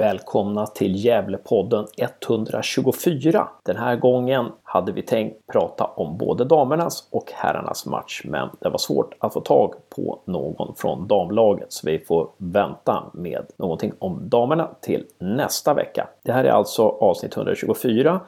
välkomna till Gävlepodden 124. Den här gången hade vi tänkt prata om både damernas och herrarnas match, men det var svårt att få tag på någon från damlaget så vi får vänta med någonting om damerna till nästa vecka. Det här är alltså avsnitt 124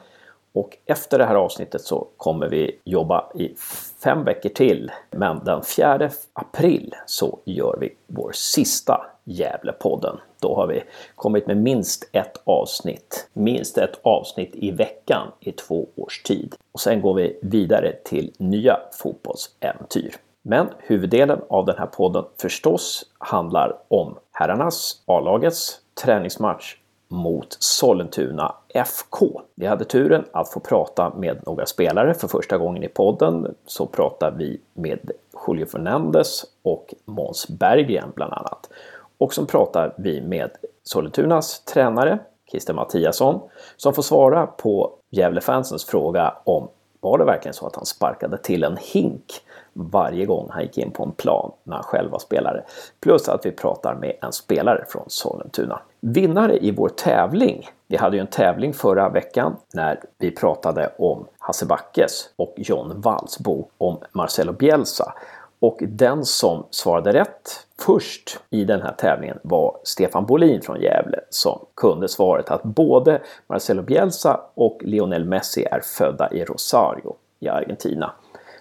och efter det här avsnittet så kommer vi jobba i fem veckor till. Men den 4 april så gör vi vår sista Gävlepodden. Då har vi kommit med minst ett avsnitt, minst ett avsnitt i veckan i två års tid. Och sen går vi vidare till nya fotbollsäventyr. Men huvuddelen av den här podden förstås handlar om herrarnas, A-lagets träningsmatch mot Sollentuna FK. Vi hade turen att få prata med några spelare för första gången i podden. Så pratade vi med Julio Fernandez och Måns Berggren bland annat. Och så pratar vi med Sollentunas tränare Christer Mattiasson som får svara på Gävlefansens fråga om var det verkligen så att han sparkade till en hink varje gång han gick in på en plan när han själv var spelare. Plus att vi pratar med en spelare från Sollentuna. Vinnare i vår tävling. Vi hade ju en tävling förra veckan när vi pratade om Hasse Backes och John Walls bok om Marcelo Bielsa. Och den som svarade rätt först i den här tävlingen var Stefan Bolin från Gävle som kunde svaret att både Marcelo Bielsa och Lionel Messi är födda i Rosario i Argentina.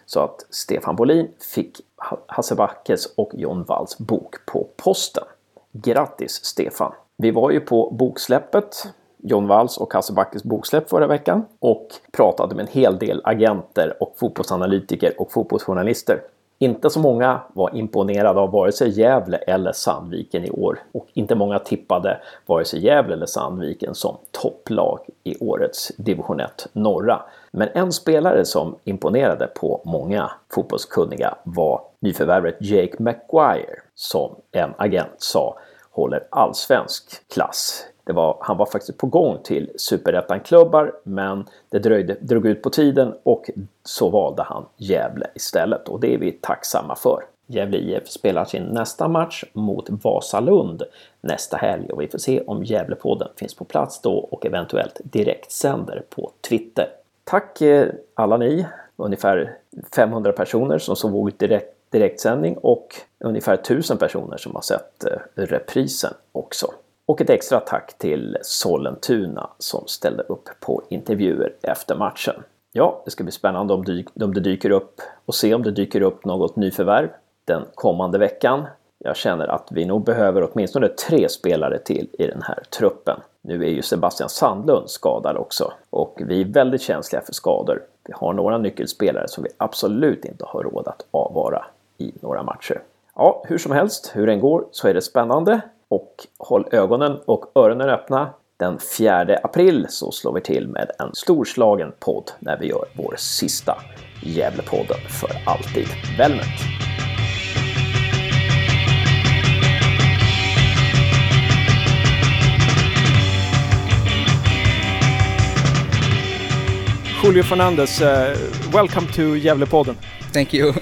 Så att Stefan Bolin fick Hasse Backes och John Walls bok på posten. Grattis Stefan! Vi var ju på boksläppet John Walls och Hasse Backes boksläpp förra veckan och pratade med en hel del agenter och fotbollsanalytiker och fotbollsjournalister. Inte så många var imponerade av vare sig Gävle eller Sandviken i år och inte många tippade vare sig Gävle eller Sandviken som topplag i årets division 1 norra. Men en spelare som imponerade på många fotbollskunniga var nyförvärvet Jake Maguire som en agent sa håller allsvensk klass. Det var, han var faktiskt på gång till superettan-klubbar men det dröjde, drog ut på tiden och så valde han Gävle istället och det är vi tacksamma för. Gävle IF spelar sin nästa match mot Vasalund nästa helg och vi får se om Gävlepodden finns på plats då och eventuellt direktsänder på Twitter. Tack eh, alla ni, ungefär 500 personer som såg direkt, direktsändning och ungefär 1000 personer som har sett eh, reprisen också. Och ett extra tack till Sollentuna som ställde upp på intervjuer efter matchen. Ja, det ska bli spännande om, dy om det dyker upp och se om det dyker upp något nyförvärv den kommande veckan. Jag känner att vi nog behöver åtminstone tre spelare till i den här truppen. Nu är ju Sebastian Sandlund skadad också och vi är väldigt känsliga för skador. Vi har några nyckelspelare som vi absolut inte har råd att avvara i några matcher. Ja, hur som helst, hur den går så är det spännande och håll ögonen och öronen öppna. Den 4 april så slår vi till med en storslagen podd när vi gör vår sista Gävlepodden för alltid. Välmet! Julio Fernandez, uh, welcome to Gävlepodden. Thank you.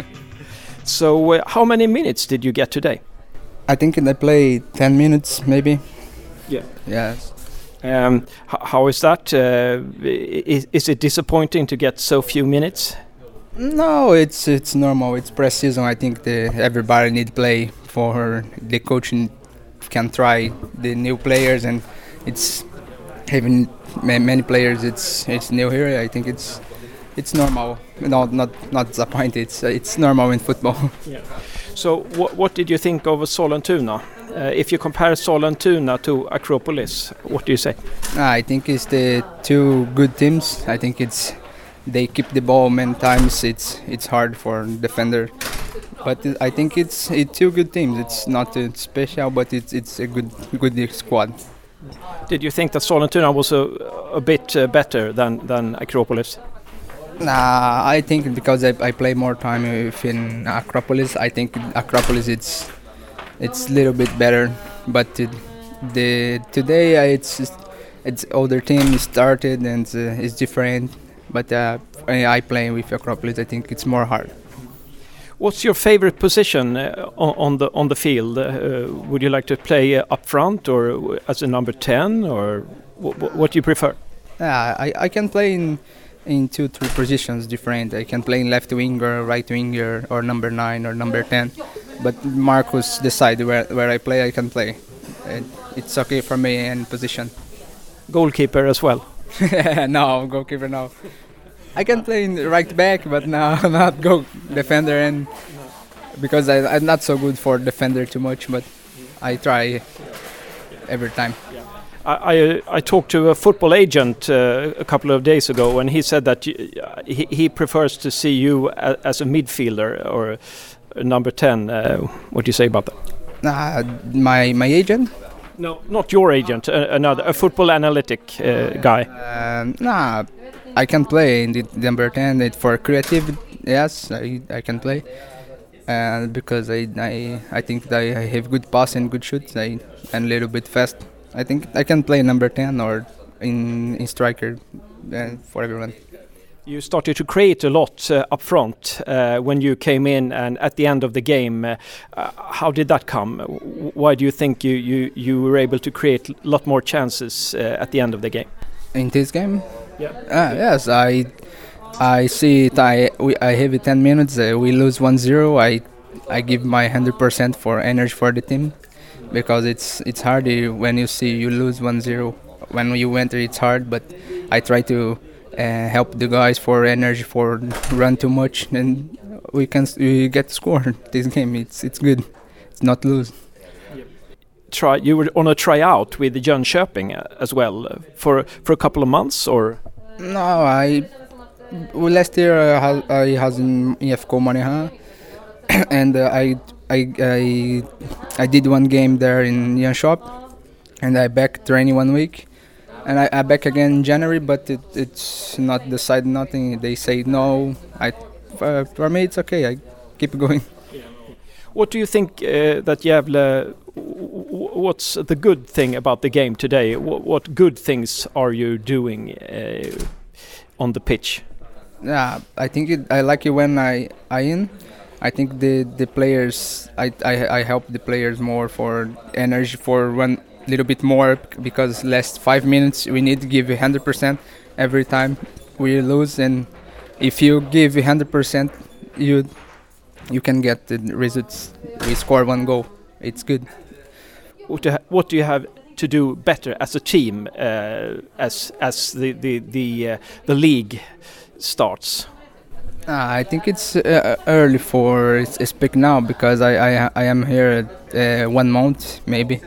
So, uh, how many minutes did you get today? I think I play 10 minutes maybe. Yeah. Yes. Um, how is that? Uh, is, is it disappointing to get so few minutes? No, it's it's normal. It's pre-season. I think the, everybody need play for the coaching can try the new players and it's having many players. It's it's new here. I think it's it's normal. No, not not disappointed. It's it's normal in football. Yeah. So, what, what did you think of Sollentuna? Uh, if you compare Sollentuna to Acropolis, what do you say? I think it's the two good teams. I think it's they keep the ball many times. It's it's hard for defender, but I think it's it's two good teams. It's not special, but it's it's a good good squad. Did you think that Sollentuna was a, a bit uh, better than than Acropolis? Nah, I think because I, I play more time in Acropolis, I think Acropolis it's it's a little bit better. But it, the today uh, it's it's older team started and uh, it's different. But uh, I play with Acropolis. I think it's more hard. What's your favorite position uh, on, on the on the field? Uh, would you like to play up front or as a number ten, or what do you prefer? Yeah, I, I can play in in two three positions different. I can play in left winger, right winger, or number nine or number ten. But Marcus decide where where I play. I can play. It, it's okay for me in position. Goalkeeper as well. no, goalkeeper no. I can play in right back, but no, not go defender, and because I, I'm not so good for defender too much, but I try every time. I, I, talked to a football agent uh, a couple of days ago, and he said that he, he prefers to see you as a midfielder or a number 10. Uh, what do you say about that? Uh, my, my agent? No, not your agent, uh, another, a football analytic uh, guy. Um, nah, I can play in the number 10 it for creative, yes, I, I can play. And because I, I, I think I have good pass and good shoots I, and a little bit fast. I think I can play number 10 or in, in striker uh, for everyone. You started to create a lot uh, up front uh, when you came in and at the end of the game. Uh, how did that come? Why do you think you, you, you were able to create a lot more chances uh, at the end of the game? In this game? Yeah. Ah, yes, I I see it. I we, I have it 10 minutes. Uh, we lose 1-0. I I give my 100% for energy for the team because it's it's hard when you see you lose 1-0 when you enter it's hard but i try to uh, help the guys for energy for run too much and we can we get score this game. It's it's good. It's not lose. Try you were on a tryout with Jönköping uh, as well uh, for for a couple of months or? No i well, last year I, I was in IFK Mariehamn and uh, I I, I, I did one game there in Jönköping, and I back training one week, and I, I back again in January, but it, it's not decided nothing. They say no. I, uh, for me it's okay. I keep going. What do you think uh, that Gävle? What's the good thing about the game today? What, what good things are you doing uh, on the pitch? Yeah, I think it, I like it when I I in I think the the players I, I, I help the players more for energy for one little bit more because last five minutes we need to give 100% every time we lose. And if you give 100% you you can get the results. We score one goal. It's good. What do, what do you have to do better as a team uh, as as the the the, uh, the league starts I think it's uh, early for speak now because I, I, I am here uh, one month maybe,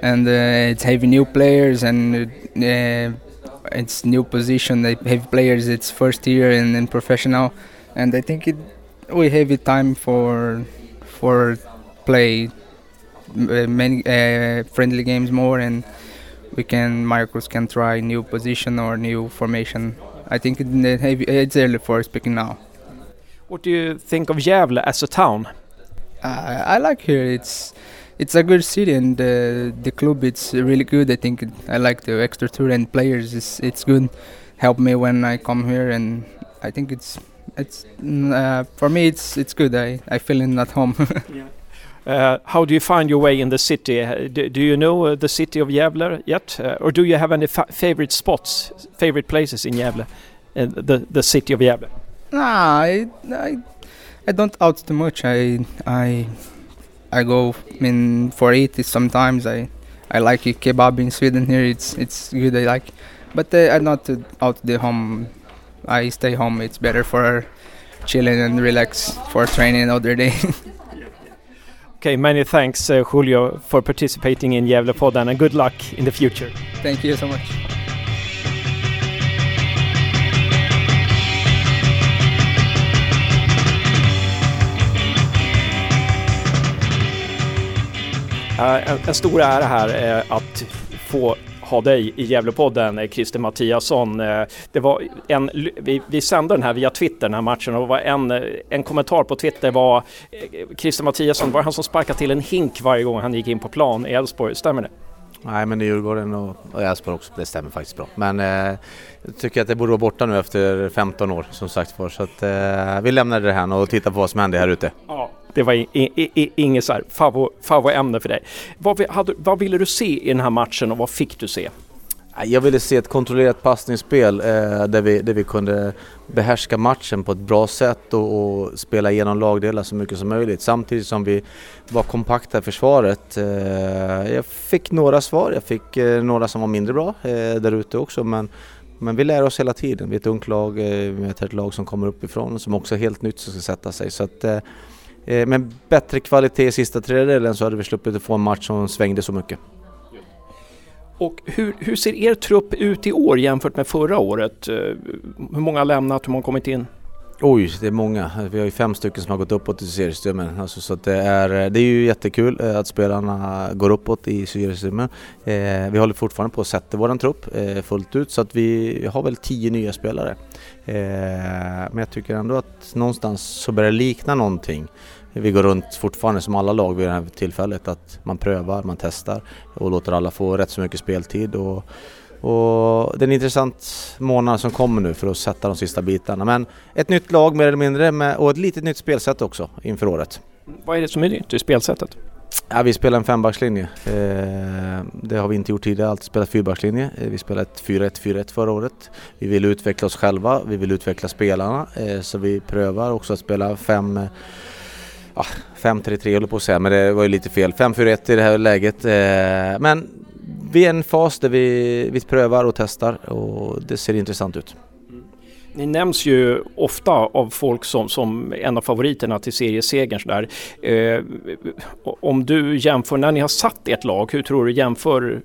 and uh, it's having new players and uh, it's new position. They have players. It's first year and, and professional, and I think it we have time for for play uh, many friendly games more and we can Marcus can try new position or new formation. I think it's early for speaking now. What do you think of Gävle as a town? Uh, I like here. It's it's a good city and uh, the club it's really good. I think I like the extra tour and players. It's it's good. Help me when I come here and I think it's it's mm, uh, for me it's it's good. I I feel in at home. yeah. Uh, how do you find your way in the city? Uh, do, do you know uh, the city of Gävle yet, uh, or do you have any fa favorite spots, favorite places in Gävle, the the city of Gävle? Nah, I, I, I don't out too much. I, I, I go in for eat sometimes. I, I like kebab in Sweden here. It's it's good. I like, but uh, I'm not out the home. I stay home. It's better for chilling and relax for training another day. okay, many thanks, uh, Julio, for participating in Gävlepodden, and good luck in the future. Thank you so much. En stor ära här att få ha dig i Gävlepodden, eh, Christer Mattiasson. Eh, det var en, vi, vi sände den här via Twitter, den här matchen, och var en, eh, en kommentar på Twitter var Christer Mattiasson var han som sparkade till en hink varje gång han gick in på plan i Elfsborg, stämmer det? Nej men Djurgården och, och Elfsborg också, det stämmer faktiskt bra. Men eh, jag tycker att det borde vara borta nu efter 15 år som sagt för. Så att eh, vi lämnar det här och tittar på vad som händer här ute. Ja, det var inget så här favvoämne för dig. Vad, hade, vad ville du se i den här matchen och vad fick du se? Jag ville se ett kontrollerat passningsspel eh, där, vi, där vi kunde behärska matchen på ett bra sätt och, och, spela igenom lagdelar så mycket som möjligt samtidigt som vi var kompakta i försvaret. Eh, jag fick några svar, jag fick eh, några som var mindre bra eh, där ute också men, men vi lär oss hela tiden. Vi är ett ungt lag, eh, vi är ett lag som kommer uppifrån som också är helt nytt som ska sätta sig. Så att, eh, eh, med bättre kvalitet i sista tredjedelen så hade vi sluppit att få en match som svängde så mycket. Och hur, hur ser er trupp ut i år jämfört med förra året? Eh, hur många har lämnat, hur många har kommit in? Oj, det är många. Vi har ju fem stycken som har gått uppåt i seriesystemen. Alltså, så det, är, det är ju jättekul eh, att spelarna går uppåt i seriesystemen. Eh, vi håller fortfarande på att sätta vår trupp eh, fullt ut så att vi har väl tio nya spelare. Eh, men jag tycker ändå att någonstans så börjar det likna någonting vi går runt fortfarande som alla lag vid det här tillfället att man prövar, man testar och låter alla få rätt så mycket speltid. Och, och det är en intressant månad som kommer nu för att sätta de sista bitarna. Men ett nytt lag mer eller mindre med, och ett litet nytt spelsätt också inför året. Vad är det som är nytt i spelsättet? Ja, vi spelar en fembackslinje. Eh, det har vi inte gjort tidigare, alltid spelat fyrbackslinje. Eh, vi spelade ett 4-1-4-1 förra året. Vi vill utveckla oss själva, vi vill utveckla spelarna. Eh, så vi prövar också att spela fem ja, 5-3-3 håller på att säga, men det var ju lite fel. 5-4-1 i det här läget. Eh, men vi är i en fas där vi, vi prövar och testar och det ser intressant ut. Ni nämns ju ofta av folk som, som en av favoriterna till seriesegern. Sådär. Eh, om du jämför, när ni har satt ert lag, hur tror du, jämför,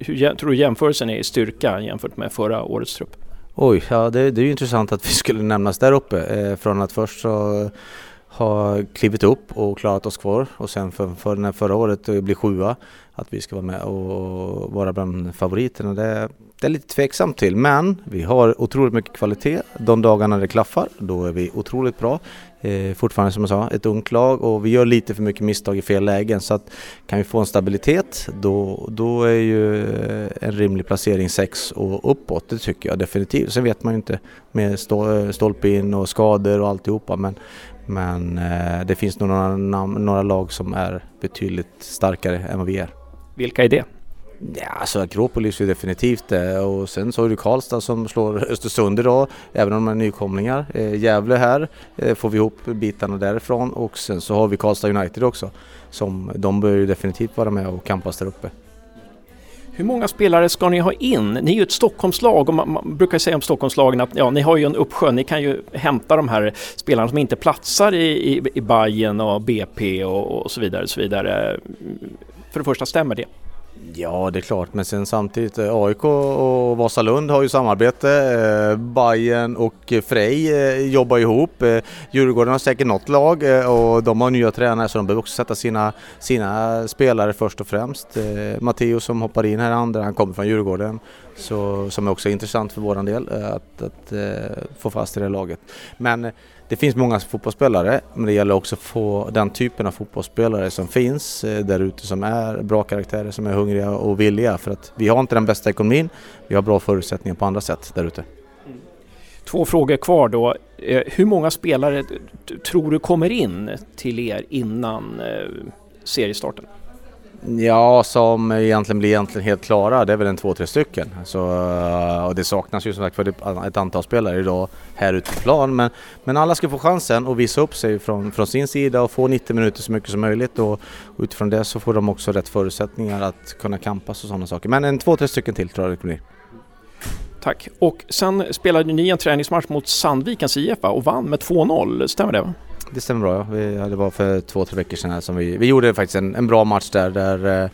hur tror du jämförelsen är i styrka jämfört med förra årets trupp? Oj, ja det, det är ju intressant att vi skulle nämnas där uppe. Eh, från att först så har klivit upp och klarat oss kvar och sen för, för när förra året eh, bli sjua att vi ska vara med och vara bland favoriterna. Det, det är lite tveksamt till men vi har otroligt mycket kvalitet. De dagarna det klaffar då är vi otroligt bra. Eh, fortfarande som jag sa ett ungt lag och vi gör lite för mycket misstag i fel lägen så att kan vi få en stabilitet då, då är ju eh, en rimlig placering 6 och uppåt det tycker jag definitivt. Sen vet man ju inte med eh, stolpe in och skador och alltihopa men, men eh, det finns nog några, några lag som är betydligt starkare än vad vi är. Vilka är det? Ja, alltså Akropolis är definitivt det och sen så har du Karlstad som slår Östersund idag, även om de är nykomlingar. Eh, Gävle här eh, får vi ihop bitarna därifrån och sen så har vi Karlstad United också. Som, de bör ju definitivt vara med och kampas där uppe. Hur många spelare ska ni ha in? Ni är ju ett Stockholmslag och man, man brukar säga om Stockholmslagen att ja, ni har ju en uppsjö. Ni kan ju hämta de här spelarna som inte platsar i, i, i Bayern och BP och, och så vidare. Och så vidare. För det första, stämmer det? Ja, det är klart, men sen samtidigt eh, AIK och Vasalund har ju samarbete. Eh, Bayern och Frej eh, jobbar ihop. Djurgården har säkert något lag och de har nya tränare så de behöver också sätta sina, sina spelare först och främst. Matteo som hoppar in här andra, han kommer från Djurgården. Så, som är också intressant för våran del att, att få fast i det laget. Men det finns många fotbollsspelare men det gäller också att få den typen av fotbollsspelare som finns eh, där ute som är bra karaktärer, som är hungriga och villiga för att vi har inte den bästa ekonomin, vi har bra förutsättningar på andra sätt där ute. Mm. Två frågor kvar då. Eh, hur många spelare tror du kommer in till er innan eh, seriestarten? Ja, som egentligen blir egentligen helt klara, det är väl en två, tre stycken. Så, eh, och det saknas ju som sagt för ett antal spelare idag här ute på plan. Men, men alla ska få chansen att visa upp sig från, från sin sida och få 90 minuter så mycket som möjligt. Och, och utifrån det så får de också rätt förutsättningar att kunna kampas och sådana saker. Men en två, tre stycken till tror jag det blir. Tack. Och sen spelade ni en träningsmatch mot Sandvikens IF och vann med 2-0, stämmer det? Det stämmer bra ja. Vi, det var för två, tre veckor sedan som vi, vi gjorde faktiskt en, en bra match där, där eh,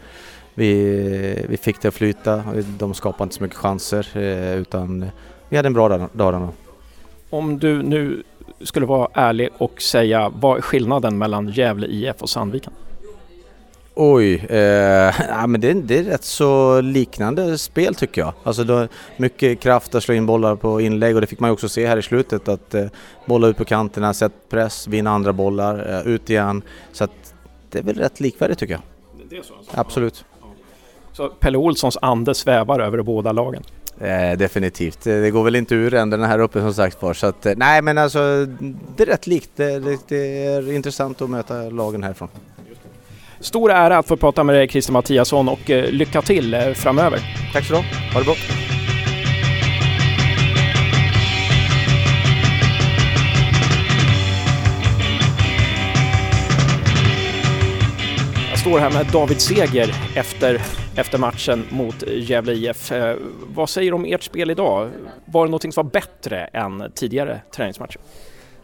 vi, vi fick det att flyta. De skapade inte så mycket chanser eh, utan vi hade en bra dag, dag Om du nu skulle vara ärlig och säga vad är skillnaden mellan Gävle IF och Sandviken? Oj, eh, ja, men det, det, är rätt så liknande spel tycker jag. Alltså då, mycket kraft att slå in bollar på inlägg och det fick man ju också se här i slutet att eh, bolla ut på kanterna, sätta press, vinna andra bollar, eh, ut igen. Så att det är väl rätt likvärdigt tycker jag. Det är så alltså? Absolut. Så Pelle Olssons ande svävar över båda lagen? Eh, definitivt. Det går väl inte ur ändarna här uppe som sagt var. Så att, eh, nej men alltså det är rätt likt. Det, det är intressant att möta lagen härifrån. Stor ära att få prata med dig Christer Mattiasson och eh, lycka till eh, framöver. Tack så du Ha det bra. Jag står här med David Seger efter, efter matchen mot Gävle IF. Eh, vad säger du om ert spel idag? Var det något som var bättre än tidigare träningsmatcher?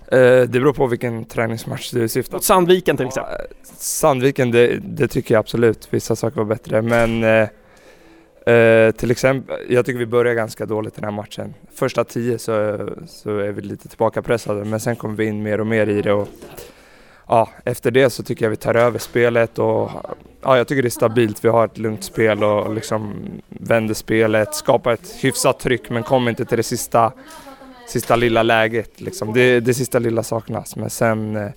Eh, det beror på vilken träningsmatch du syftar på. Sandviken till exempel? Sandviken, det, det, tycker jag absolut. Vissa saker var bättre, men eh, eh, till exempel, jag tycker vi börjar ganska dåligt den här matchen. Första tio så, så är vi lite tillbakapressade, men sen kommer vi in mer och mer i det. Och, ja, efter det så tycker jag vi tar över spelet och ja, jag tycker det är stabilt. Vi har ett lugnt spel och liksom vänder spelet, skapar ett hyfsat tryck men kommer inte till det sista sista lilla läget. Liksom. Det, det sista lilla saknas. Men sen eh,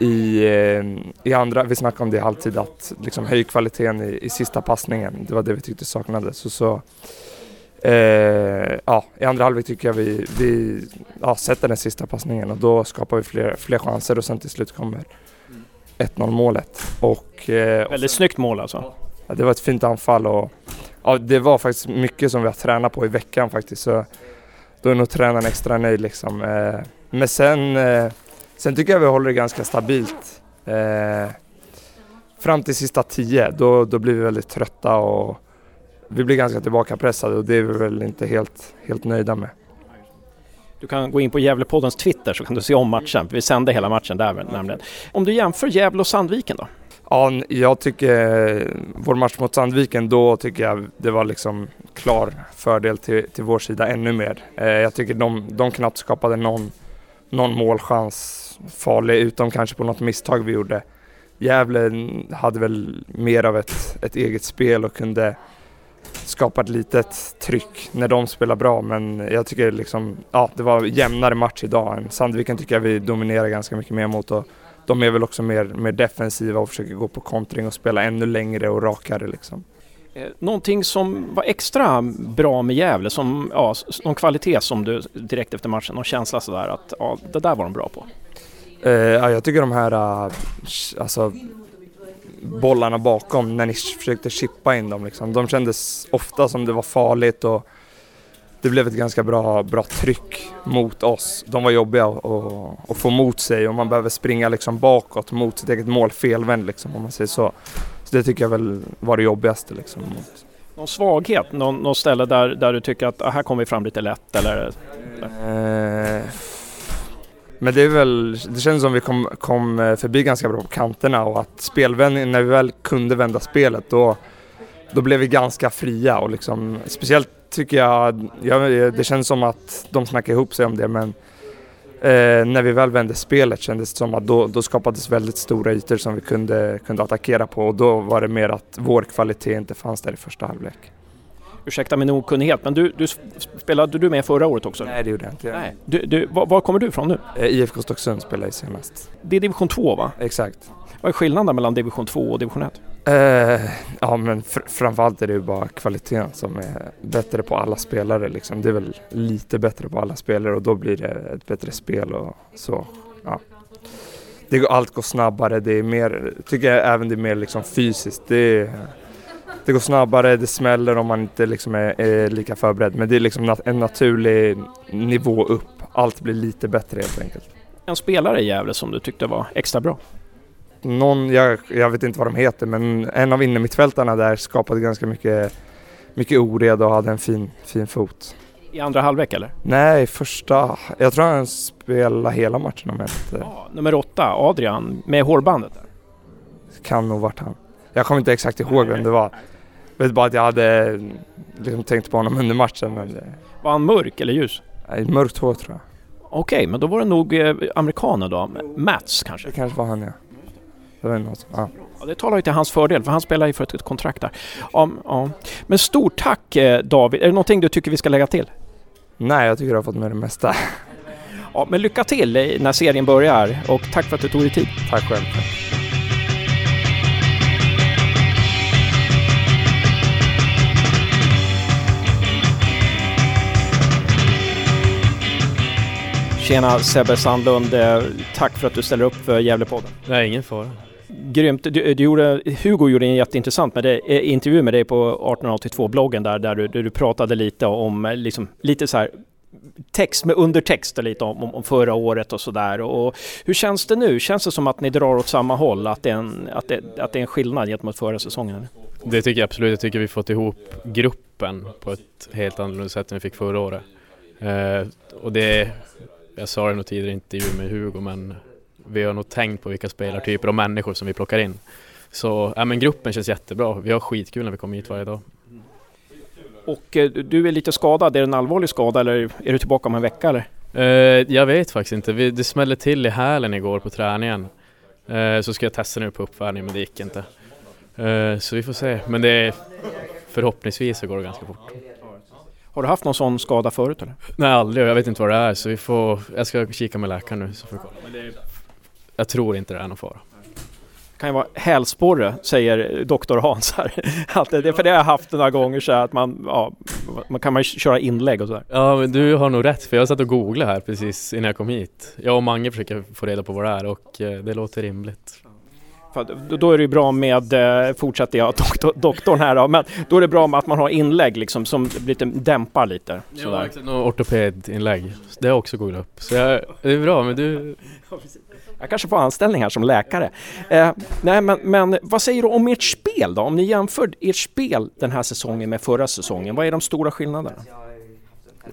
i, eh, i andra, vi snackade om det i halvtid, att liksom höj kvaliteten i, i sista passningen. Det var det vi tyckte saknades. Så, så, eh, ja, I andra halvlek tycker jag vi, vi ja, sätter den sista passningen och då skapar vi fler, fler chanser och sen till slut kommer 1-0 målet. Och, eh, Väldigt snyggt mål alltså. Ja, det var ett fint anfall och ja, det var faktiskt mycket som vi har tränat på i veckan faktiskt. Så då är nog tränaren extra nöjd liksom. Eh, men sen, eh, sen tycker jag vi håller det ganska stabilt. Eh, fram till sista tio, då, då blir vi väldigt trötta och vi blir ganska tillbakapressade och det är vi väl inte helt, helt nöjda med. Du kan gå in på Gävlepoddens Twitter så kan du se om matchen. Vi sände hela matchen där nämligen. Om du jämför Gävle och Sandviken då? Ja, jag tycker eh, vår match mot Sandviken, då tycker jag det var liksom klar fördel till, till vår sida ännu mer. Eh, jag tycker de, de knappt skapade någon, någon målchans farlig, utom kanske på något misstag vi gjorde. Gävle hade väl mer av ett, ett eget spel och kunde skapa ett litet tryck när de spelar bra men jag tycker liksom, ja det var jämnare match idag. än Sandviken tycker jag vi dominerar ganska mycket mer mot och de är väl också mer, mer defensiva och försöker gå på kontring och spela ännu längre och rakare liksom. Eh, någonting som var extra bra med Gävle, som, ja, någon kvalitet som du direkt efter matchen, någon känsla sådär att ja, det där var de bra på? Uh, ja, jag tycker de här uh, alltså, bollarna bakom, när ni försökte chippa in dem, liksom, de kändes ofta som det var farligt och det blev ett ganska bra, bra tryck mot oss. De var jobbiga att, få mot sig och man behöver springa liksom bakåt mot sitt eget mål felvänd liksom, om man säger så. Så det tycker jag väl var det jobbigaste. Liksom. Någon svaghet? Någon, någon ställe där, där du tycker att ah, här kommer vi fram lite lätt? Eller? Eh, men det är väl, det känns som vi kom, kom förbi ganska bra på kanterna och att spelvändningen, när vi väl kunde vända spelet då, då blev vi ganska fria och liksom, speciellt tycker jag, ja, det känns som att de snackar ihop sig om det men Eh, när vi väl vände spelet kändes det som att då, då skapades väldigt stora ytor som vi kunde, kunde attackera på och då var det mer att vår kvalitet inte fanns där i första halvlek. Ursäkta min okunnighet, men du, du, spelade du med förra året också? Nej, det gjorde jag inte. Nej. Du, du, var, var, kommer du ifrån nu? Eh, IFK Stocksund spelade jag senast. Det är division 2 va? Exakt. Vad är skillnaden mellan division 2 och division 1? Uh, ja men fr framförallt är det ju bara kvaliteten som är bättre på alla spelare liksom. Det är väl lite bättre på alla spelare och då blir det ett bättre spel och så. Ja. Det går, allt går snabbare, det är mer, tycker jag även det är mer liksom fysiskt. Det, det går snabbare, det smäller om man inte liksom är, är lika förberedd. Men det är liksom en naturlig nivå upp. Allt blir lite bättre helt enkelt. En spelare i Gävle som du tyckte var extra bra? Någon, jag, jag vet inte vad de heter, men en av innermittfältarna där skapade ganska mycket, mycket oreda och hade en fin, fin fot. I andra halvlek eller? Nej, första. Jag tror han spelade hela matchen om jag inte... Ja, nummer åtta, Adrian, med hårbandet. Kan nog varit han. Jag kommer inte exakt ihåg vem det var. Jag vet bara att jag hade liksom tänkt på honom under matchen. Men. Var han mörk eller ljus? Nej, mörkt hår tror jag. Okej, okay, men då var det nog eh, amerikaner då? Mats kanske? Det kanske var han ja. Något, alltså, ja. Ja, det talar ju till hans fördel, för han spelar ju för ett kontrakt där. Ja, Men stort tack eh, David! Är det någonting du tycker vi ska lägga till? Nej, jag tycker du har fått med det mesta. Ja, men lycka till när serien börjar och tack för att du tog dig tid. Tack själv. Tjena Sebbe Sandlund, eh, tack för att du ställer upp för Gävlepodden. Nej, ingen fara. Grymt. Du, du gjorde, Hugo gjorde en jätteintressant med dig, eh, intervju med dig på 1882-bloggen där, där du, där du pratade lite om, eh, liksom, lite så här text med undertext lite om, om, om förra året och sådär. Hur känns det nu? Känns det som att ni drar åt samma håll? Att det är en, att det, att det är en skillnad gentemot förra säsongen? Det tycker jag absolut. Jag tycker vi fått ihop gruppen på ett helt annorlunda sätt än vi fick förra året. Eh, och det, jag sa det nog tidigare i intervju med Hugo, men vi har nog tänkt på vilka spelartyper och människor som vi plockar in. Så ja, men gruppen känns jättebra. Vi har skitkul när vi kommer hit varje dag. Och eh, du är lite skadad, är det en allvarlig skada eller är du tillbaka om en vecka eller? Eh, jag vet faktiskt inte. Vi, det smällde till i hälen igår på träningen. Eh, så ska jag testa nu på uppvärmning men det gick inte. Eh, så vi får se. Men det är, förhoppningsvis så går det ganska fort. Har du haft någon sån skada förut eller? Nej aldrig jag vet inte vad det är så vi får, jag ska kika med läkaren nu så får vi kolla. Jag tror inte det är någon fara kan ju vara hälsporre, säger doktor Hans här. Att det, för det har jag haft några gånger så att man, ja, man kan man köra inlägg och sådär. Ja, men du har nog rätt för jag satt och googlade här precis innan jag kom hit. Jag och Mange försöker få reda på vad det är och eh, det låter rimligt. För då är det ju bra med, eh, fortsätter jag, doktor, doktorn här då, men då är det bra med att man har inlägg liksom som lite dämpar lite. Sådär. Ja, exakt. ortopedinlägg. Det har jag också googlat upp. Så jag, det är bra, men du... Jag kanske får anställning här som läkare. Eh, nej, men, men vad säger du om ert spel då? Om ni jämför ert spel den här säsongen med förra säsongen, vad är de stora skillnaderna?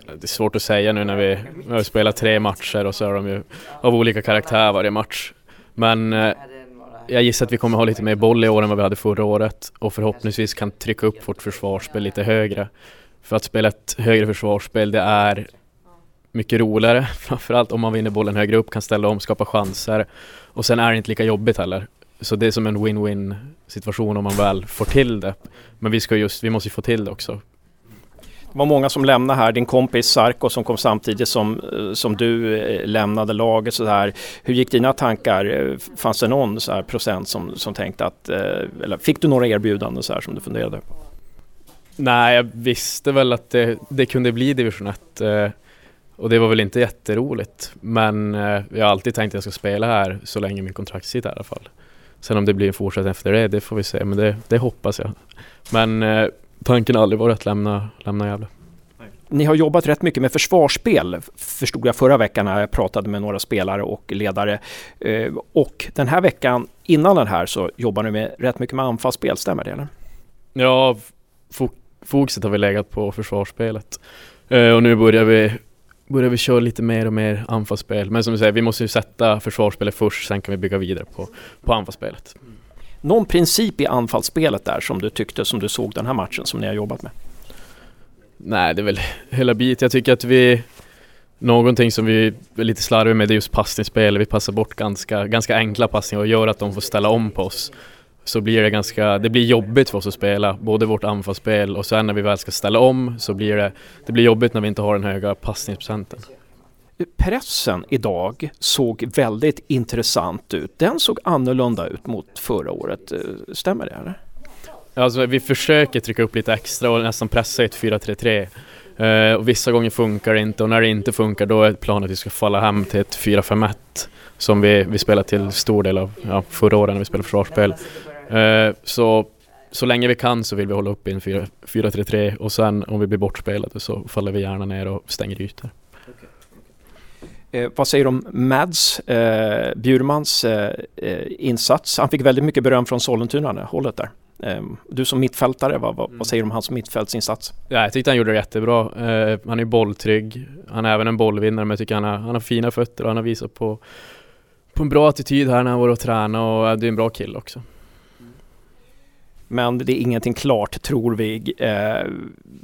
Det är svårt att säga nu när vi, vi har spelat tre matcher och så är de ju av olika karaktär varje match. Men eh, jag gissar att vi kommer ha lite mer boll i år än vad vi hade förra året och förhoppningsvis kan trycka upp vårt försvarsspel lite högre. För att spela ett högre försvarsspel det är mycket roligare, framförallt om man vinner bollen högre upp, kan ställa om, skapa chanser och sen är det inte lika jobbigt heller. Så det är som en win-win situation om man väl får till det. Men vi ska just, vi måste ju få till det också. Det var många som lämnade här. Din kompis Sarko som kom samtidigt som, eh, som du eh, lämnade laget. Så här. Hur gick dina tankar? Eh, fanns det någon så här procent som, som tänkte att... Eller fick du några erbjudanden så här som du funderade på? Nej, jag visste väl att det, det kunde bli division 1. Och det var väl inte jätteroligt. Men jag har alltid tänkt att jag ska spela här så länge min kontrakt sitter i alla fall. Sen om det blir en fortsättning efter det, det får vi se. Men det, det hoppas jag. Men tanken har aldrig varit att lämna, lämna Gävle. Ni har jobbat rätt mycket med försvarsspel, förstod jag förra veckan när jag pratade med några spelare och ledare. Eh, och den här veckan, innan den här, så jobbar ni med rätt mycket med anfallsspel, stämmer det eller? Ja, fokuset har vi legat på försvarsspelet. Eh, och nu börjar vi, börjar vi köra lite mer och mer anfallsspel. Men som du säger, vi måste ju sätta försvarsspelet först, sen kan vi bygga vidare på, på anfallsspelet. Någon princip i anfallsspelet där som du tyckte, som du såg den här matchen som ni har jobbat med? Nej, det är väl hela bit. Jag tycker att vi Någonting som vi är lite slarviga med det är just passningsspel. Vi passar bort ganska, ganska enkla passningar och gör att de får ställa om på oss. Så blir det ganska, det blir jobbigt för oss att spela, både vårt anfallsspel och sen när vi väl ska ställa om så blir det, det blir jobbigt när vi inte har den höga passningsprocenten pressen idag såg väldigt intressant ut. Den såg annorlunda ut mot förra året. Eh, stämmer det? Eller? Alltså, vi försöker trycka upp lite extra och nästan pressa i ett 4-3-3. Uh, och vissa gånger funkar det inte och när det inte funkar då är planen att vi ska falla hem till ett 4-5-1 som vi, vi spelade till stor del av ja, förra året när vi spelade försvarsspel. Uh, så, så länge vi kan så vill vi hålla upp i en 4-3-3 och sen om vi blir bortspelade så faller vi gärna ner och stänger ytor. Eh, vad säger du om Mads eh, Bjurmans eh, eh, insats? Han fick väldigt mycket beröm från Sollentuna, hållet där. Eh, du som mittfältare, vad, vad, vad, säger du om hans mittfältsinsats? Ja, jag tyckte han gjorde det jättebra. Eh, han är bolltrygg, han är även en bollvinnare men jag tycker han har, han har fina fötter och han har visat på, på en bra attityd här när han var och tränade och det är en bra kille också. Men det är ingenting klart tror vi. Eh,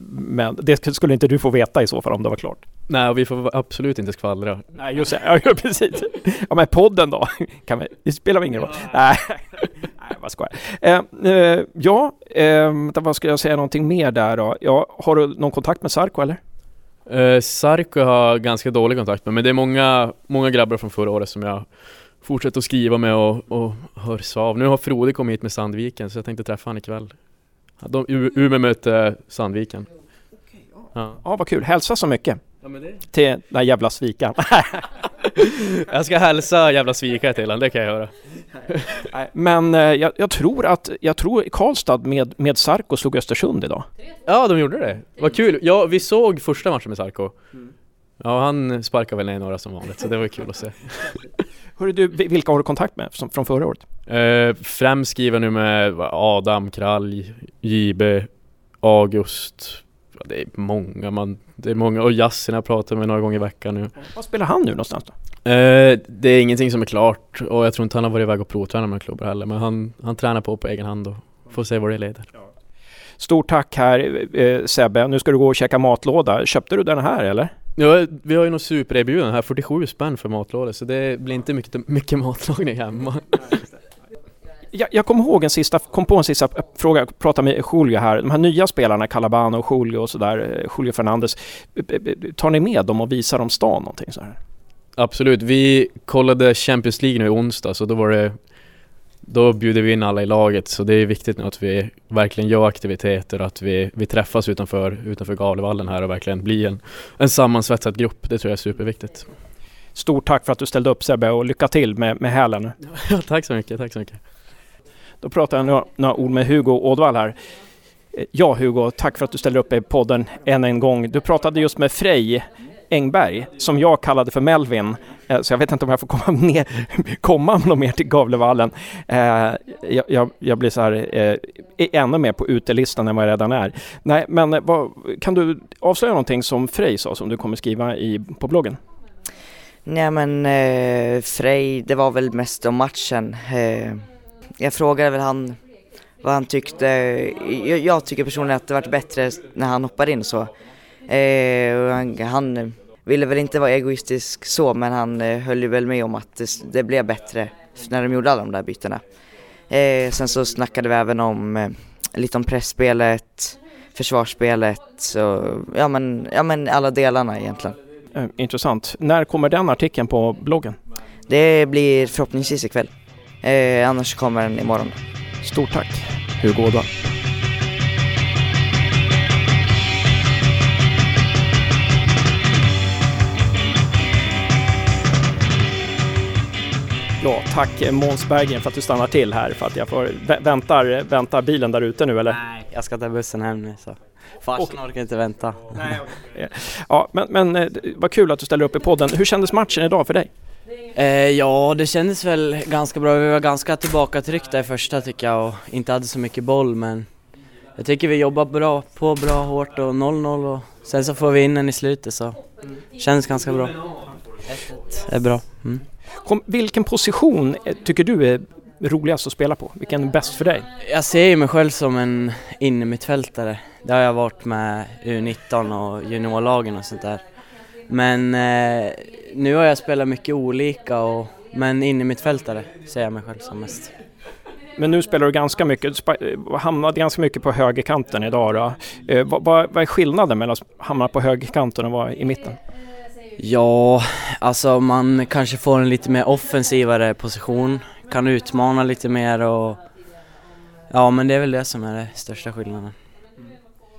men det skulle inte du få veta i så fall om det var klart. Nej, vi får absolut inte skvallra. Nej, just det. Ja, precis. Ja, men podden då? Kan vi, det spelar väl ingen roll? Nej, Nej vad skojar. Eh, eh, ja, eh, vad ska jag säga någonting mer där då? Ja, har du någon kontakt med Sarko eller? Eh, Sarko har ganska dålig kontakt med, men det är många, många grabbar från förra året som jag fortsätter att skriva med och, och hörs av. Nu har Frode kommit hit med Sandviken så jag tänkte träffa honom ikväll. De, Umeå möter Sandviken. Ja. ja, vad kul. Hälsa så mycket. Till den här jävla svikan. jag ska hälsa jävla svikare till honom, det kan jag göra. Men eh, jag, jag, tror att, jag tror Karlstad med, med Sarko slog Östersund idag. Ja, de gjorde det. Vad kul. Ja, vi såg första matchen med Sarko. Ja, han sparkar väl ner några som vanligt, så det var kul att se. Hörru du, vilka har du kontakt med som, från förra året? Eh, främst skriver nu med Adam, Kralj, JB, August. Ja, det är många man, det är många, och Yasin har pratat med några gånger i veckan nu. Var spelar han nu någonstans då? Eh, det är ingenting som är klart och jag tror inte han har varit iväg och provtränat med klubbar heller, men han, han tränar på på egen hand och får se vad det leder. Stort tack här eh, Sebbe. Nu ska du gå och käka matlåda. Köpte du den här eller? Ja, vi har ju något supererbjudande här, 47 spänn för matlåda, så det blir inte mycket, mycket matlagning hemma. Jag, jag kommer ihåg en sista, kom på en sista fråga, jag pratade med Julio här. De här nya spelarna, Calabano och Julio och sådär, Julio Fernandez. Tar ni med dem och visar dem stan någonting så här? Absolut, vi kollade Champions League nu i onsdag så då var det då bjuder vi in alla i laget så det är viktigt nu att vi verkligen gör aktiviteter och att vi, vi träffas utanför, utanför Gavlevallen här och verkligen blir en, en sammansvetsad grupp. Det tror jag är superviktigt. Stort tack för att du ställde upp Sebbe och lycka till med, med hälen. Ja, tack så mycket, tack så mycket. Då pratar jag några, några ord med Hugo Ådvall här. Ja Hugo, tack för att du ställer upp i podden än en gång. Du pratade just med Frej Engberg, som jag kallade för Melvin. Eh, så jag vet inte om jag får komma, ner, komma något mer till Gavlevallen. Eh, jag, jag, jag, blir så här, eh, ännu mer på utelistan än vad jag redan är. Nej, men vad, kan du avslöja någonting som Frej sa, som du kommer skriva i, på bloggen? Nej men eh, Frej, det var väl mest om matchen. Eh, jag frågade väl han vad han tyckte. Jag, jag tycker personligen att det varit bättre när han hoppade in så. Eh, han, han, ville väl inte vara egoistisk så men han eh, höll ju väl med om att det, det blev bättre när de gjorde alla de där bytena. Eh, sen så snackade vi även om eh, lite om pressspelet, försvarsspelet så ja men, ja men alla delarna egentligen. Eh, intressant. När kommer den artikeln på bloggen? Det blir förhoppningsvis ikväll. Eh, annars kommer den imorgon. Stort tack, Hugo Ådahl. Ja, tack Måns Berggren för att du stannar till här för att jag får, väntar, väntar bilen där ute nu eller? Nej, jag ska ta bussen hem nu så. Farsan orkar inte vänta. Nej, okay. Ja, men, men eh, vad kul att du ställer upp i podden. Hur kändes matchen idag för dig? Eh, ja, det kändes väl ganska bra. Vi var ganska tillbakatryckta i första tycker jag och inte hade så mycket boll men jag tycker vi jobbar bra, på bra hårt och 0-0 och sen så får vi in den i slutet så känns ganska bra. 1 är bra. Mm. Kom, vilken position tycker du är roligast att spela på? Vilken är bäst för dig? Jag ser ju mig själv som en innermittfältare. Det har jag varit med U19 och juniorlagen och sånt där. Men eh, nu har jag spelat mycket olika och, men innermittfältare ser jag mig själv som mest. Men nu spelar du ganska mycket, hamnade ganska mycket på högerkanten idag då. Eh, vad, vad, är skillnaden mellan att hamna på högerkanten och vara i mitten? Ja, alltså man kanske får en lite mer offensivare position, kan utmana lite mer och ja men det är väl det som är den största skillnaden.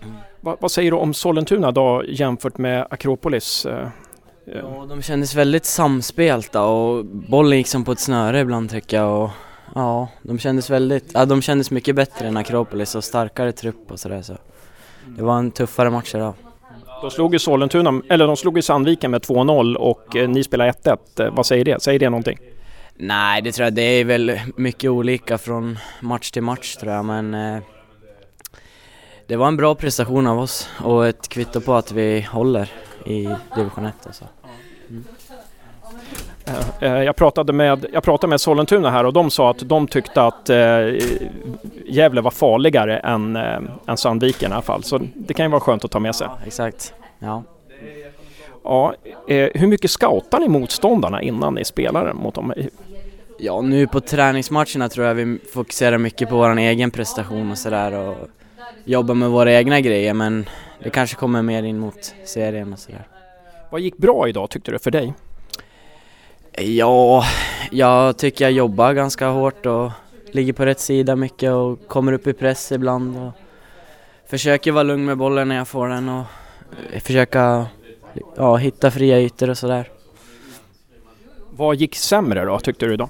Mm. Vad, vad, säger du om Sollentuna då jämfört med Akropolis? Eh, ja, de kändes väldigt samspelta och bollen gick som på ett snöre ibland tycker jag och ja, de kändes väldigt, ja de kändes mycket bättre än Akropolis och starkare trupp och sådär så. Det var en tuffare match idag. De slog ju Sollentuna, eller de slog ju Sandviken med 2-0 och eh, ni spelar 1-1. Eh, vad säger det? Säger det någonting? Nej, det tror jag. Det är väl mycket olika från match till match tror jag, men eh, det var en bra prestation av oss och ett kvitto på att vi håller i division 1 alltså. Mm. Jag pratade, med, jag pratade med Sollentuna här och de sa att de tyckte att eh, Gävle var farligare än, eh, än Sandviken i alla fall. Så det kan ju vara skönt att ta med sig. Ja, exakt. Ja. Ja, eh, hur mycket scoutar ni motståndarna innan ni spelar mot dem? Ja, nu på träningsmatcherna tror jag vi fokuserar mycket på vår egen prestation och sådär och jobbar med våra egna grejer men det kanske kommer mer in mot serien och sådär. Vad gick bra idag tyckte du för dig? Ja, jag tycker jag jobbar ganska hårt och ligger på rätt sida mycket och kommer upp i press ibland och försöker vara lugn med bollen när jag får den och försöka ja, hitta fria ytor och sådär. Vad gick sämre då, tyckte du då?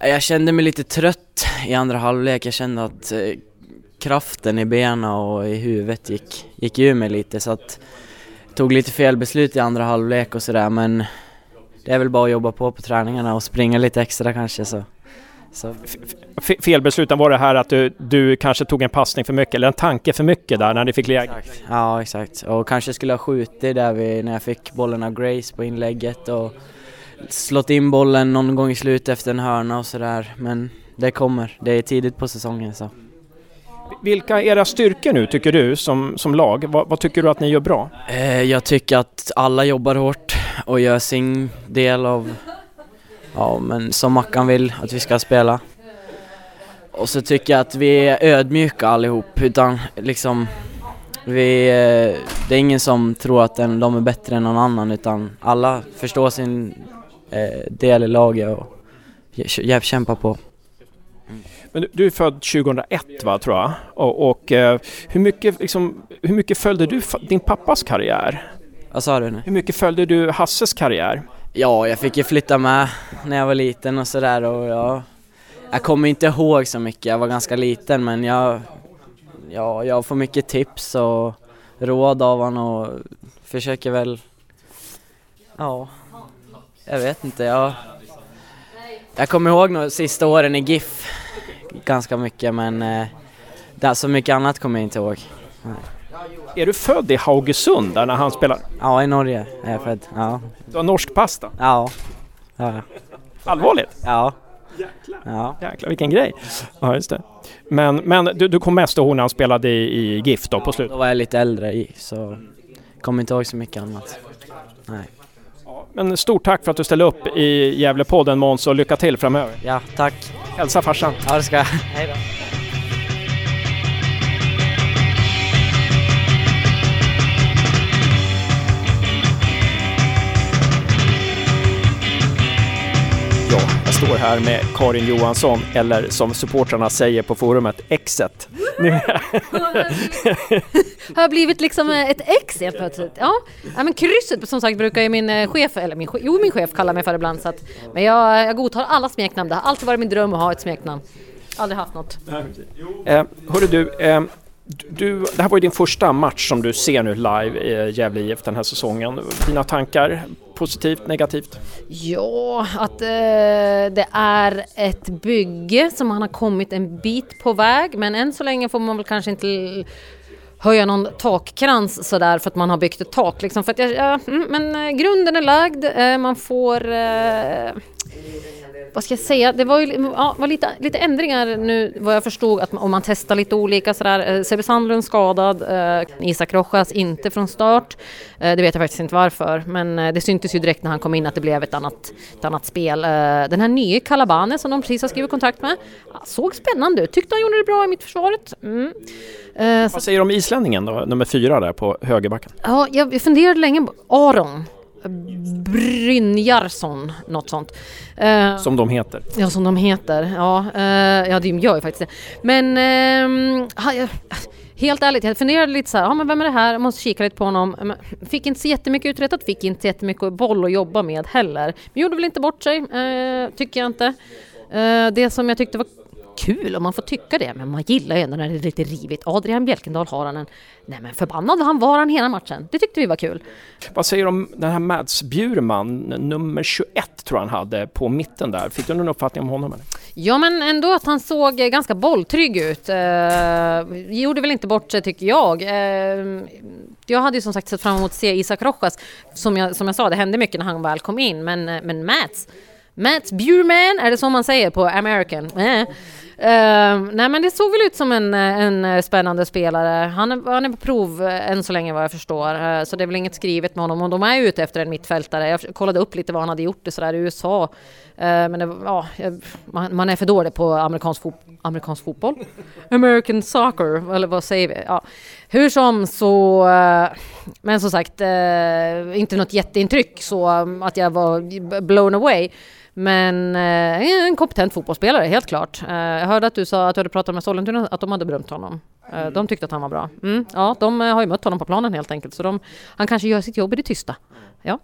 Jag kände mig lite trött i andra halvlek. Jag kände att eh, kraften i benen och i huvudet gick, gick ur mig lite så att tog lite fel beslut i andra halvlek och sådär men det är väl bara att jobba på på träningarna och springa lite extra kanske så. så. F- felbesluten var det här att du, du kanske tog en passning för mycket eller en tanke för mycket där när ni fick läge? Ja exakt och kanske skulle ha skjutit där vi, när jag fick bollen av Grace på inlägget och slått in bollen någon gång i slutet efter en hörna och sådär men det kommer, det är tidigt på säsongen så. Vilka är era styrkor nu tycker du som, som lag? Vad, vad tycker du att ni gör bra? Eh, jag tycker att alla jobbar hårt och gör sin del av, ja men som Mackan vill att vi ska spela. Och så tycker jag att vi är ödmjuka allihop utan liksom vi, eh, det är ingen som tror att den, de är bättre än någon annan utan alla förstår sin eh, del i laget och kämpar på. Men du, du är född 2001 va, tror jag. Och, och eh, hur, mycket, liksom, hur mycket följde du din pappas karriär? Vad sa du nu? Hur mycket följde du Hasses karriär? Ja, jag fick ju flytta med när jag var liten och sådär och jag, jag kommer inte ihåg så mycket, jag var ganska liten men jag, ja, jag får mycket tips och råd av honom och försöker väl, ja, jag vet inte, jag, jag kommer ihåg de sista åren i GIF ganska mycket men eh, det, så mycket annat kommer jag inte ihåg. Är du född i Haugesund där när han spelar? Ja, i Norge är jag född, ja. Du har norsk pasta? Ja. Ja. Allvarligt? Ja. Ja. Jäklar vilken grej! Ja just det. Men, men du, du kom mest ihåg när han spelade i, i GIF då på slutet? Då var jag lite äldre i, så kommer inte ihåg så mycket annat. Nej. Men stort tack för att du ställde upp i Gävlepodden Måns och lycka till framöver! Ja, tack! Hälsa farsan! Ja, det ska jag. Hej då! Jag står här med Karin Johansson, eller som supportrarna säger på forumet, Exet. Nu har blivit liksom eh, ett ex helt plötsligt. Ja. ja, men krysset som sagt brukar ju min eh, chef, eller min, jo min chef kalla mig för ibland så att, men jag, jag godtar alla smeknamn. Det har alltid varit min dröm att ha ett smeknamn. Aldrig haft något. Eh, hörru du, eh, du, det här var ju din första match som du ser nu live i Gävle IF den här säsongen. Dina tankar? Positivt, negativt? Ja, att eh, det är ett bygge som man har kommit en bit på väg men än så länge får man väl kanske inte höja någon takkrans sådär för att man har byggt ett tak. Liksom. För att jag, ja, mm, men eh, grunden är lagd, eh, man får eh, vad ska jag säga, det var ju ja, var lite, lite ändringar nu vad jag förstod att om man testar lite olika sådär. Eh, Sebbe Sandlund skadad, eh, Isak Rojas inte från start. Eh, det vet jag faktiskt inte varför men eh, det syntes ju direkt när han kom in att det blev ett annat, ett annat spel. Eh, den här nya Calabane som de precis har skrivit kontrakt med såg spännande ut, tyckte han gjorde det bra i mittförsvaret. Mm. Vad säger du om islänningen då, nummer fyra där på högerbacken? ja, jag jag funderade länge på Aron. Brynjarsson, något sånt. Eh, Som de heter. Ja, som de heter. Ja, eh, ja det gör ju faktiskt det. Men jag, helt ärligt, jag funderade lite så här, ja men vem är det här? Jag måste kika lite på honom. Fick inte så jättemycket uträttat, fick inte så jättemycket boll att jobba med heller. Men gjorde väl inte bort sig, eh, tycker jag inte. Eh, det som jag tyckte var kul om man får tycka det, men man gillar ju ändå när det är lite rivigt. Adrian Bjälkendal har han en, nej men förbannad han var han hela matchen. Det tyckte vi var kul. Vad säger du om den här Mads Bjurman, nummer 21 tror han hade på mitten där. Fick du någon uppfattning om honom? Eller? Ja men ändå att han såg eh, ganska bolltrygg ut. Eh, gjorde väl inte bort sig tycker jag. Eh, jag hade ju som sagt sett fram emot att se Isak Rojas. Som jag, som jag sa, det hände mycket när han väl kom in. Men, eh, men Mats, Mats Bjurman, är det så man säger på American? Eh. Uh, nej men det såg väl ut som en, en spännande spelare. Han är, han är på prov eh, än så länge vad jag förstår. Uh, så det är väl inget skrivet med honom. Och de är ju ute efter en mittfältare. Jag kollade upp lite vad han hade gjort i sådär i USA. Uh, ehm, men det, ja, eh, man, man är för dålig på amerikansk, fo amerikansk fotboll. American soccer, eller vad säger vi? Ja. Hur som så, men som sagt, inte något jätteintryck så um, att jag var blown away. Men eh, en kompetent fotbollsspelare, helt klart. Eh, jag hörde att du sa att du hade pratat med Sollentuna, att de hade berömt honom. Eh, de tyckte att han var bra. Mm, ja, de eh, har ju mött honom på planen helt enkelt, så de, han kanske gör sitt jobb i det tysta. Ja.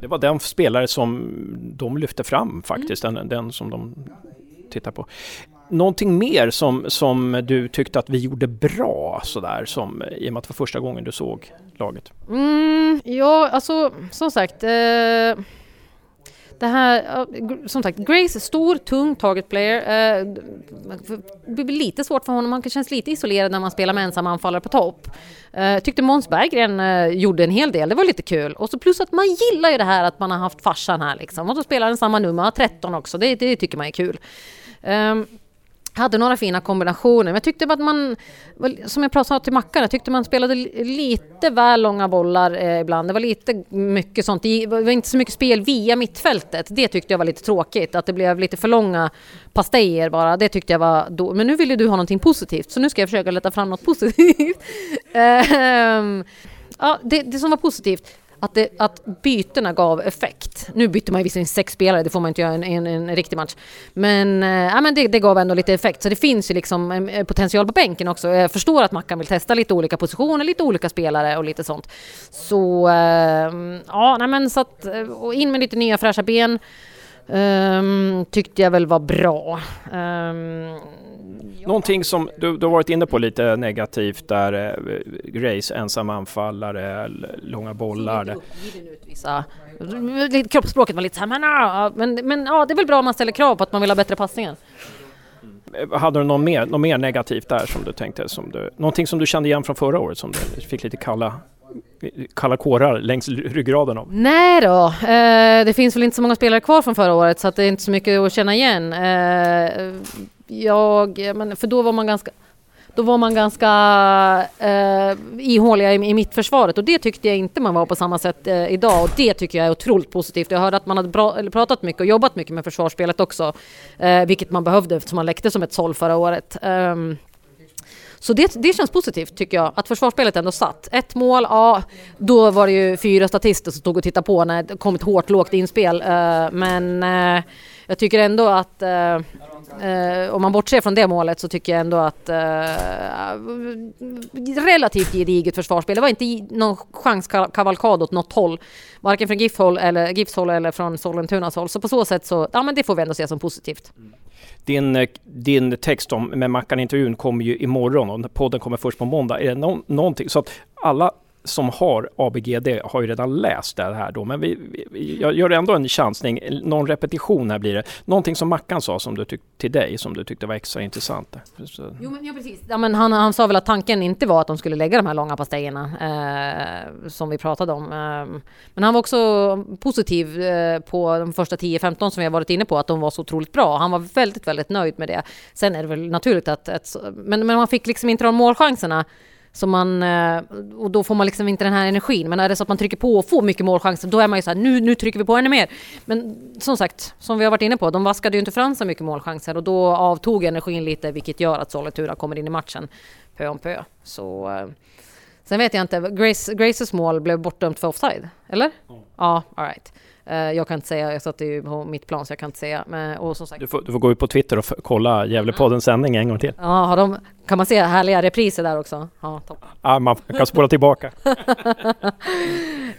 Det var den spelare som de lyfte fram faktiskt, mm. den, den som de tittar på. Någonting mer som, som du tyckte att vi gjorde bra sådär som i och med att det var första gången du såg laget? Mm, ja, alltså som sagt. Eh, det här, som sagt, Grace, stor, tung target player. Eh, det blir lite svårt för honom, han känns lite isolerad när man spelar med ensam anfallare på topp. Eh, tyckte Måns Berggren eh, gjorde en hel del, det var lite kul. Och så plus att man gillar ju det här att man har haft farsan här liksom. Och så spelar den samma nummer, 13 också, det, det tycker man är kul. Um, hade några fina kombinationer. Men jag tyckte att man, som jag pratade till Mackan, jag tyckte man spelade lite väl långa bollar eh, ibland. Det var lite mycket sånt. Det var inte så mycket spel via mittfältet. Det tyckte jag var lite tråkigt. Att det blev lite för långa pastejer bara. Det tyckte jag var då. Men nu ville du ha någonting positivt, så nu ska jag försöka leta fram något positivt. um, ja, det, det som var positivt att, det, att bytena gav effekt. Nu bytte man ju visserligen sex spelare, det får man inte göra i en, en, en, riktig match. Men, äh, men det, det, gav ändå lite effekt, så det finns ju liksom en potential på bänken också. Jag förstår att Mackan vill testa lite olika positioner, lite olika spelare och lite sånt. Så, äh, ja, nej, men så att, och in med lite nya fräscha ben. Um, tyckte jag väl var bra. Um, Någonting som du, du har varit inne på lite negativt där, eh, Grace ensam anfallare, långa bollar. Utvisa. Kroppsspråket var lite så här, men, ja, men, men ja, det är väl bra om man ställer krav på att man vill ha bättre passningar. Eh, hade du någon mer, något mer negativt där som du tänkte? Som du, någonting som du kände igen från förra året som du fick lite kalla kalla kårar längs ryggraden av? Nej då, eh, det finns väl inte så många spelare kvar från förra året så att det är inte så mycket att känna igen. Eh, jag, eh, men för då var man ganska då var man ganska eh, ihåliga i, i mittförsvaret och det tyckte jag inte man var på samma sätt eh, idag och det tycker jag är otroligt positivt. Jag hörde att man hade bra, pratat mycket och jobbat mycket med försvarsspelet också, eh, vilket man behövde eftersom man läckte som ett såll förra året. Um, så det, det känns positivt tycker jag, att försvarsspelet ändå satt. Ett mål, ja, då var det ju fyra statister som stod och tittade på när det kom ett hårt lågt inspel. Eh, men eh, jag tycker ändå att Eh, om man bortser från det målet så tycker jag ändå att eh, relativt gediget försvarsspel. Det var inte någon chanskavalkad åt något håll. Varken från GIF håll eller, GIFs håll eller från Sollentunas håll. Så på så sätt så, ja men det får vi ändå se som positivt. Mm. Din, eh, din text om med Mackan-intervjun kommer ju imorgon och podden kommer först på måndag. Är det no någonting så att alla som har ABGD har ju redan läst det här då, men vi, vi, jag gör ändå en chansning. Någon repetition här blir det. Någonting som Mackan sa som du tyck, till dig som du tyckte var extra intressant. Så. Jo, men, ja, precis. Ja, men han, han sa väl att tanken inte var att de skulle lägga de här långa pastejerna eh, som vi pratade om. Eh, men han var också positiv eh, på de första 10-15 som vi har varit inne på, att de var så otroligt bra. Han var väldigt, väldigt nöjd med det. Sen är det väl naturligt att, ett, men, men man fick liksom inte de målchanserna så man, eh, och då får man liksom inte den här energin. Men är det så att man trycker på och får mycket målchanser, då är man ju så här, nu, nu trycker vi på ännu mer. Men som sagt, som vi har varit inne på, de vaskade ju inte fram så mycket målchanser och då avtog energin lite, vilket gör att Sollentuna kommer in i matchen pö om pö. Så, eh, sen vet jag inte, Grace, Graces mål blev bortdömt för offside, eller? Mm. Ja, alright. Eh, jag kan inte säga, jag satt ju på mitt plan så jag kan inte säga. Men, och som sagt, du, får, du får gå ut på Twitter och kolla Gävlepoddens sändning en gång till. Ja, har de, kan man se härliga repriser där också? Ja, topp. Ja, man kan spola tillbaka. uh,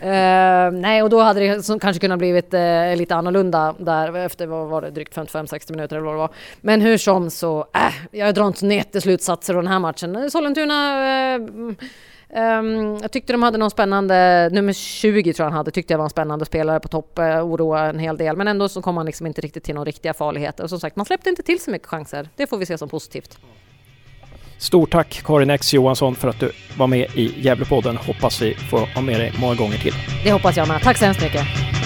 nej, och då hade det kanske kunnat blivit uh, lite annorlunda där efter, vad var det, drygt 55-60 minuter eller vad det var. Men hur som så, äh, jag drar inte så jätteslutsatser av den här matchen. Sollentuna uh, Um, jag tyckte de hade någon spännande, nummer 20 tror jag han hade, tyckte jag var en spännande spelare på topp, uh, oroa en hel del. Men ändå så kom han liksom inte riktigt till några riktiga farligheter. Och som sagt, man släppte inte till så mycket chanser. Det får vi se som positivt. Stort tack Karin X Johansson för att du var med i Gävlepodden. Hoppas vi får ha med dig många gånger till. Det hoppas jag med. Tack så hemskt mycket.